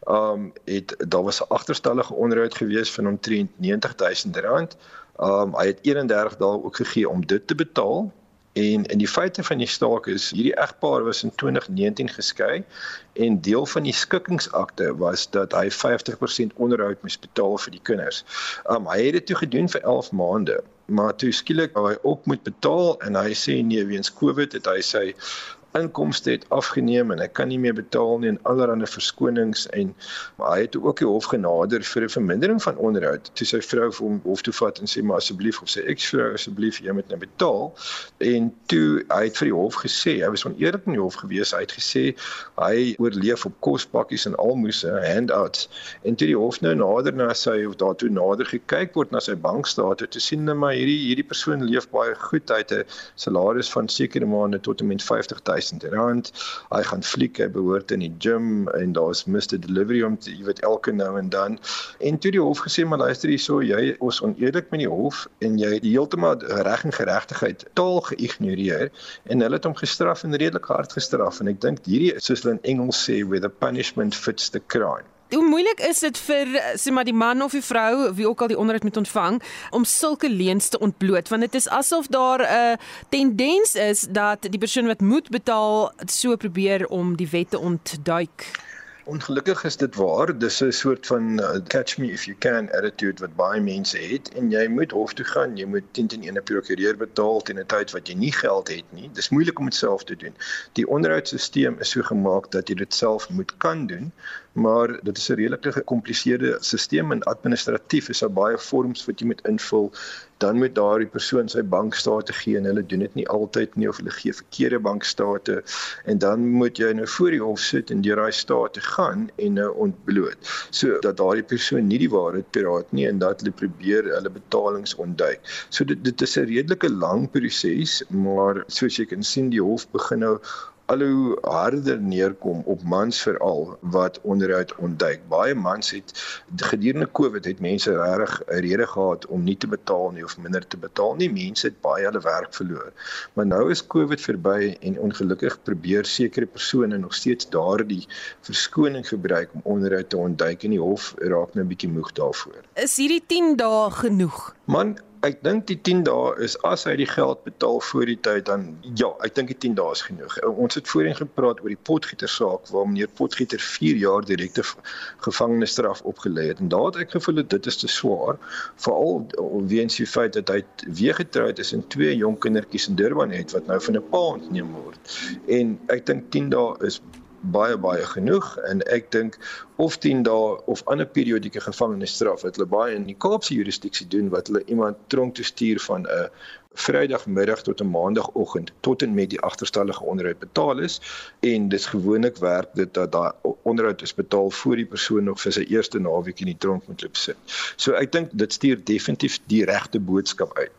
ehm um, het daar was 'n agterstallige onderhoud gewees van omtrent R90000. Ehm um, hy het 31 dae ook gegee om dit te betaal En in die feite van die staak is hierdie egpaar was in 2019 geskei en deel van die skikkingsakte was dat hy 50% onderhoud moes betaal vir die kinders. Um hy het dit toe gedoen vir 11 maande maar toe skielik hy op moet betaal en hy sê nee weens Covid het hy sy inkomste het afgeneem en hy kan nie meer betaal nie en allerlei verskonings en maar hy het ook die hof genader vir 'n vermindering van onderhoud. Toe sy vrou vir hom hof toe vat en sê maar asseblief of sy eksvrou asseblief jy moet nou betaal. En toe hy het vir die hof gesê hy was oneerlik in die hof gewees hy het gesê hy oorleef op kospakkies en almoses handouts. En toe die hof nou nader na sy of daartoe nader gekyk word na sy bankstate te sien net maar hierdie hierdie persoon leef baie goed. Hy het 'n salaris van sekere maande tot en met 50000 R1000. Hy gaan fliek, hy behoort in die gym en daar's Mr Delivery om te, jy weet elke nou en dan. En toe die hof gesê maar luister hierso, jy is oneerlik met die hof en jy het heeltemal reg en geregtigheid taal geïgnoreer en hulle het hom gestraf en redelik hard gestraf en ek dink hierdie soos hulle in Engels sê where the punishment fits the crime hoe moeilik is dit vir sê maar die man of die vrou wie ook al die onderhoud moet ontvang om sulke leuns te ontbloot want dit is asof daar 'n tendens is dat die persoon wat moet betaal so probeer om die wet te ontduik. Ongelukkig is dit waar. Dis 'n soort van uh, catch me if you can attitude wat baie mense het en jy moet hof toe gaan. Jy moet 10 teen 1 prokureur betaal teen 'n tyd wat jy nie geld het nie. Dis moeilik om dit self te doen. Die onderhoudstelsel is so gemaak dat jy dit self moet kan doen, maar dit is 'n redelike gekompliseerde stelsel en administratief is daar baie vorms wat jy moet invul. Dan moet daardie persoon sy bankstate gee en hulle doen dit nie altyd nie of hulle gee verkeerde bankstate. En dan moet jy nou voor die hof sit en deur daai state gaan en nou ontbloot. So dat daardie persoon nie die waarheid praat nie en dat hulle probeer hulle betalings ontduik. So dit dit is 'n redelike lang proses, maar soos jy kan sien die hof begin nou al hoe harder neerkom op mans veral wat onderhoud ontduik. Baie mans het gedurende Covid het mense regtig 'n rede gehad om nie te betaal nie of minder te betaal nie. Mense het baie hulle werk verloor. Maar nou is Covid verby en ongelukkig probeer sekere persone nog steeds daardie verskoning gebruik om onderhoud te ontduik en die hof raak nou 'n bietjie moeg daarvoor. Is hierdie 10 dae genoeg? Man, ek dink die 10 dae is as hy die geld betaal voor die tyd dan ja, ek dink die 10 dae is genoeg. Ons het voorheen gepraat oor die Potgieter saak waar meneer Potgieter 4 jaar direkte gevangenisstraf opgelê het en daar het ek gevoel dit is te swaar veral weens die feit dat hy weer getroud is en twee jong kindertjies in Durban het wat nou van 'n pa ontneem word. En ek dink 10 dae is baie baie genoeg en ek dink of 10 dae of ander periodieke gevangenisstraf wat hulle baie in die Kaapse jurisdiksie doen wat hulle iemand tronk toe stuur van 'n Vrydagmiddag tot 'n Maandagoggend tot en met die agterstallige onderhoud betaal is en dis gewoonlik werk dit dat daai onderhoud is betaal voor die persoon nog vir sy eerste naweek in die tronk moet loop sit. So ek dink dit stuur definitief die regte boodskap uit.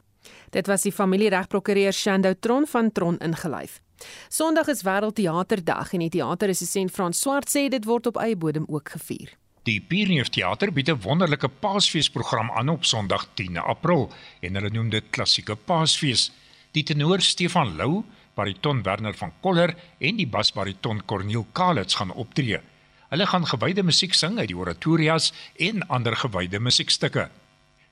Dit was die familieregprokureur Shando Tron van Tron ingelyf. Sondag is Wêreldteaterdag en die teaterresensent Frans Swart sê dit word op eie bodem ook gevier. Die Pierneef Theater bied 'n wonderlike Paasfeesprogram aan op Sondag 10 April en hulle noem dit klassieke Paasfees. Die tenor Stefan Lou, bariton Werner van Koller en die basbariton Corneel Kalitz gaan optree. Hulle gaan gewyde musiek sing uit die oratorias en ander gewyde musiekstukke.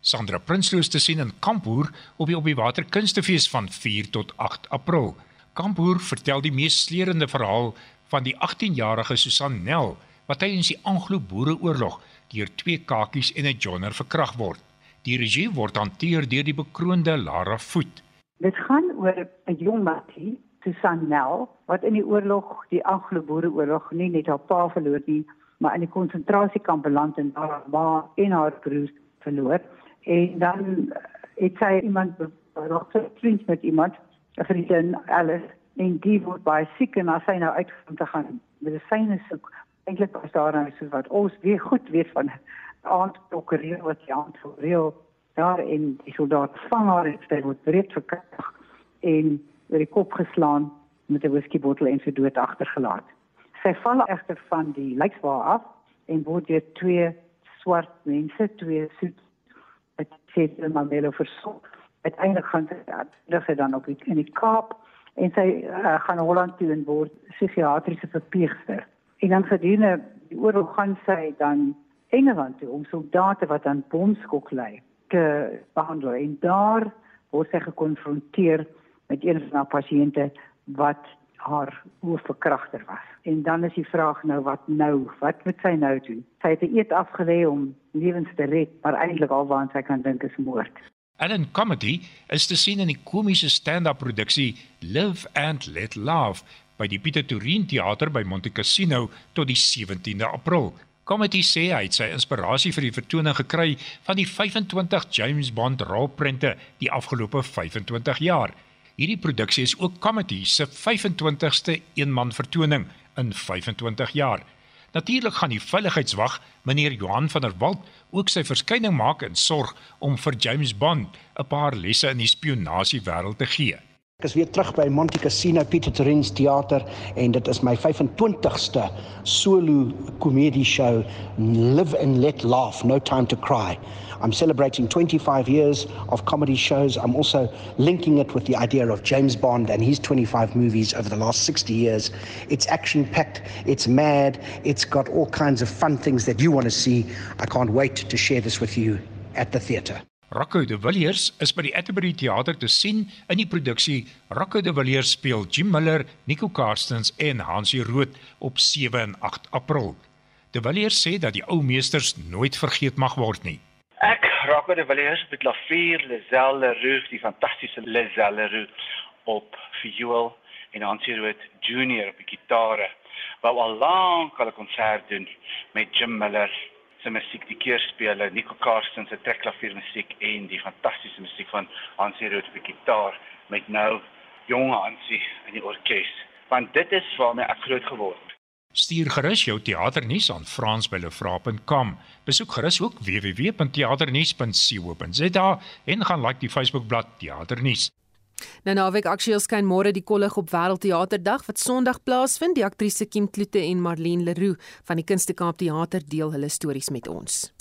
Sandra Prinsloo te sien in Kampoer op die op die water kunstefees van 4 tot 8 April. Kampoer vertel die mees sleurende verhaal van die 18-jarige Susan Nel wat tydens die Anglo-Boereoorlog deur twee kakies en 'n jonner verkragt word. Die regie word hanteer deur die bekroonde Lara Voet. Dit gaan oor 'n jong meisie, Susan Nel, wat in die oorlog, die Anglo-Boereoorlog, nie net haar pa verloor nie, maar in die konsentrasiekamp beland en haar ma en haar broers verloor. En dan het sy iemand beroep, vriend met iemand 'n vriendin Alice en die word baie siek en as sy nou uitkom te gaan medisyne soek eintlik was daar nou so wat ons weer goed weet van aand prokureur wat die aand reël daar in die soldaat vang haar en sy word breed verkrag en oor die kop geslaan met 'n whiskybottel en sy dood agtergelaat. Sy val egter van die lijksbaar af en word deur twee swart mense, twee soet het sê hulle maar wel versorg uiteindelik gaan sy sy dan op die, in die Kaap en sy uh, gaan Holland toe en word psigiatriese verpleegster. En dan gedurende die oorlog gaan sy dan Engeland toe om soldate wat aan bomskok lê te behandel. En daar word sy gekonfronteer met een van haar pasiënte wat haar hoofverkragter was. En dan is die vraag nou wat nou? Wat moet sy nou doen? Sy het 'n eet afgelê om lewens te red, maar eintlik alwaar sy kan dink is moord. Ellen Comedy is te sien in die komiese stand-up produksie Live and Let Laugh by die Pieter Torin Theater by Monte Cassino tot die 17de April. Comedy sê hy het sy inspirasie vir die vertoning gekry van die 25 James Bond rolprente die afgelope 25 jaar. Hierdie produksie is ook Comedy se 25ste eenman vertoning in 25 jaar. Natuurlik gaan die veiligheidswag, meneer Johan van der Walt, ook sy verskyning maak en sorg om vir James Bond 'n paar lesse in die spionasiewêreld te gee. Ek is weer terug by Monte Cassino Pieter Torrens Theater en dit is my 25ste solo komedie show Live and Let Laugh No Time to Cry. I'm celebrating 25 years of comedy shows. I'm also linking it with the idea of James Bond and his 25 movies over the last 60 years. It's action packed, it's mad, it's got all kinds of fun things that you want to see. I can't wait to share this with you at the theater. Rocco de Villiers is by die Atterbury Theater te sien in die produksie Rocco de Villiers speel Jim Miller, Nico Carstens en Hansie Rood op 7 en 8 April. De Villiers sê dat die ou meesters nooit vergeet mag word nie. Rocco de Villiers met Lafier Lazelle Roux, die fantastiese Lazelle Roux op viool en Hansie Rood Junior op die gitare. Wou al lank al 'n konsert doen met Jim Miller se musiek die keerspeler Nico Karsten se trekklavier musiek en die fantastiese musiek van Hansie Rood op die gitaar met nou jong Hansie in die orkes want dit is waarmee ek groot geword het Stuur gerus jou teaternuus aan frans@lefra.com. Besoek gerus ook www.teaternuus.co.za en gaan like die Facebookblad Teaternuus. Nou naweek aktueel skyn môre die kollig op Wêreldteaterdag wat Sondag plaasvind. Die aktrise Kim Kloete en Marlene Leroux van die Kunstekaap Theater deel hulle stories met ons.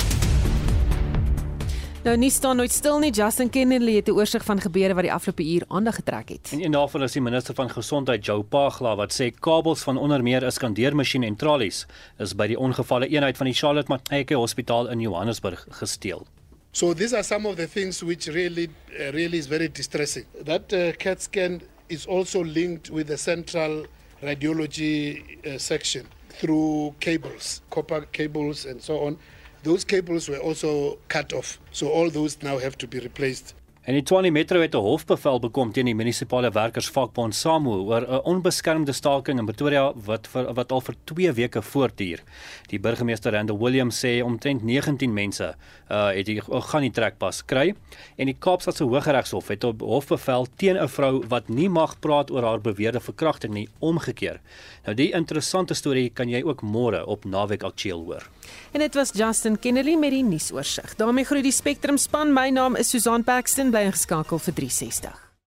Nou nie staan nooit stil nie. Justin Kennedy het 'n oorsig van gebeure wat die afgelope uur aandag getrek het. En een daarvan is die minister van gesondheid, Joe Pagla, wat sê kabels van onder meer 'n skandeermasjien en tralies is by die ongevalle eenheid van die Charlotte Maxeke Hospitaal in Johannesburg gesteel. So these are some of the things which really, uh, really is very distressing. That uh, CAT scan is also linked with the central radiology uh, section through cables, copper cables, and so on. Those cables were also cut off, so all those now have to be replaced. En die Tshwane Metro het 'n hofbevel bekom teen die munisipale werkersvakbond SAMWU oor 'n onbeskermde staking in Pretoria wat vir, wat al vir 2 weke voortduur. Die burgemeester Randall Williams sê omtrent 19 mense uh het die gaan die trekpas kry en die Kaapstadse Hooggeregshof het op hofbevel teen 'n vrou wat nie mag praat oor haar beweerde verkrachting nie omgekeer. Nou die interessante storie kan jy ook môre op Naweek Aktueel hoor. En dit was Justin Kennedy met die nuusoorseig. daarmee groet die Spectrum span. My naam is Susan Paxton bly ingeskakel vir 360.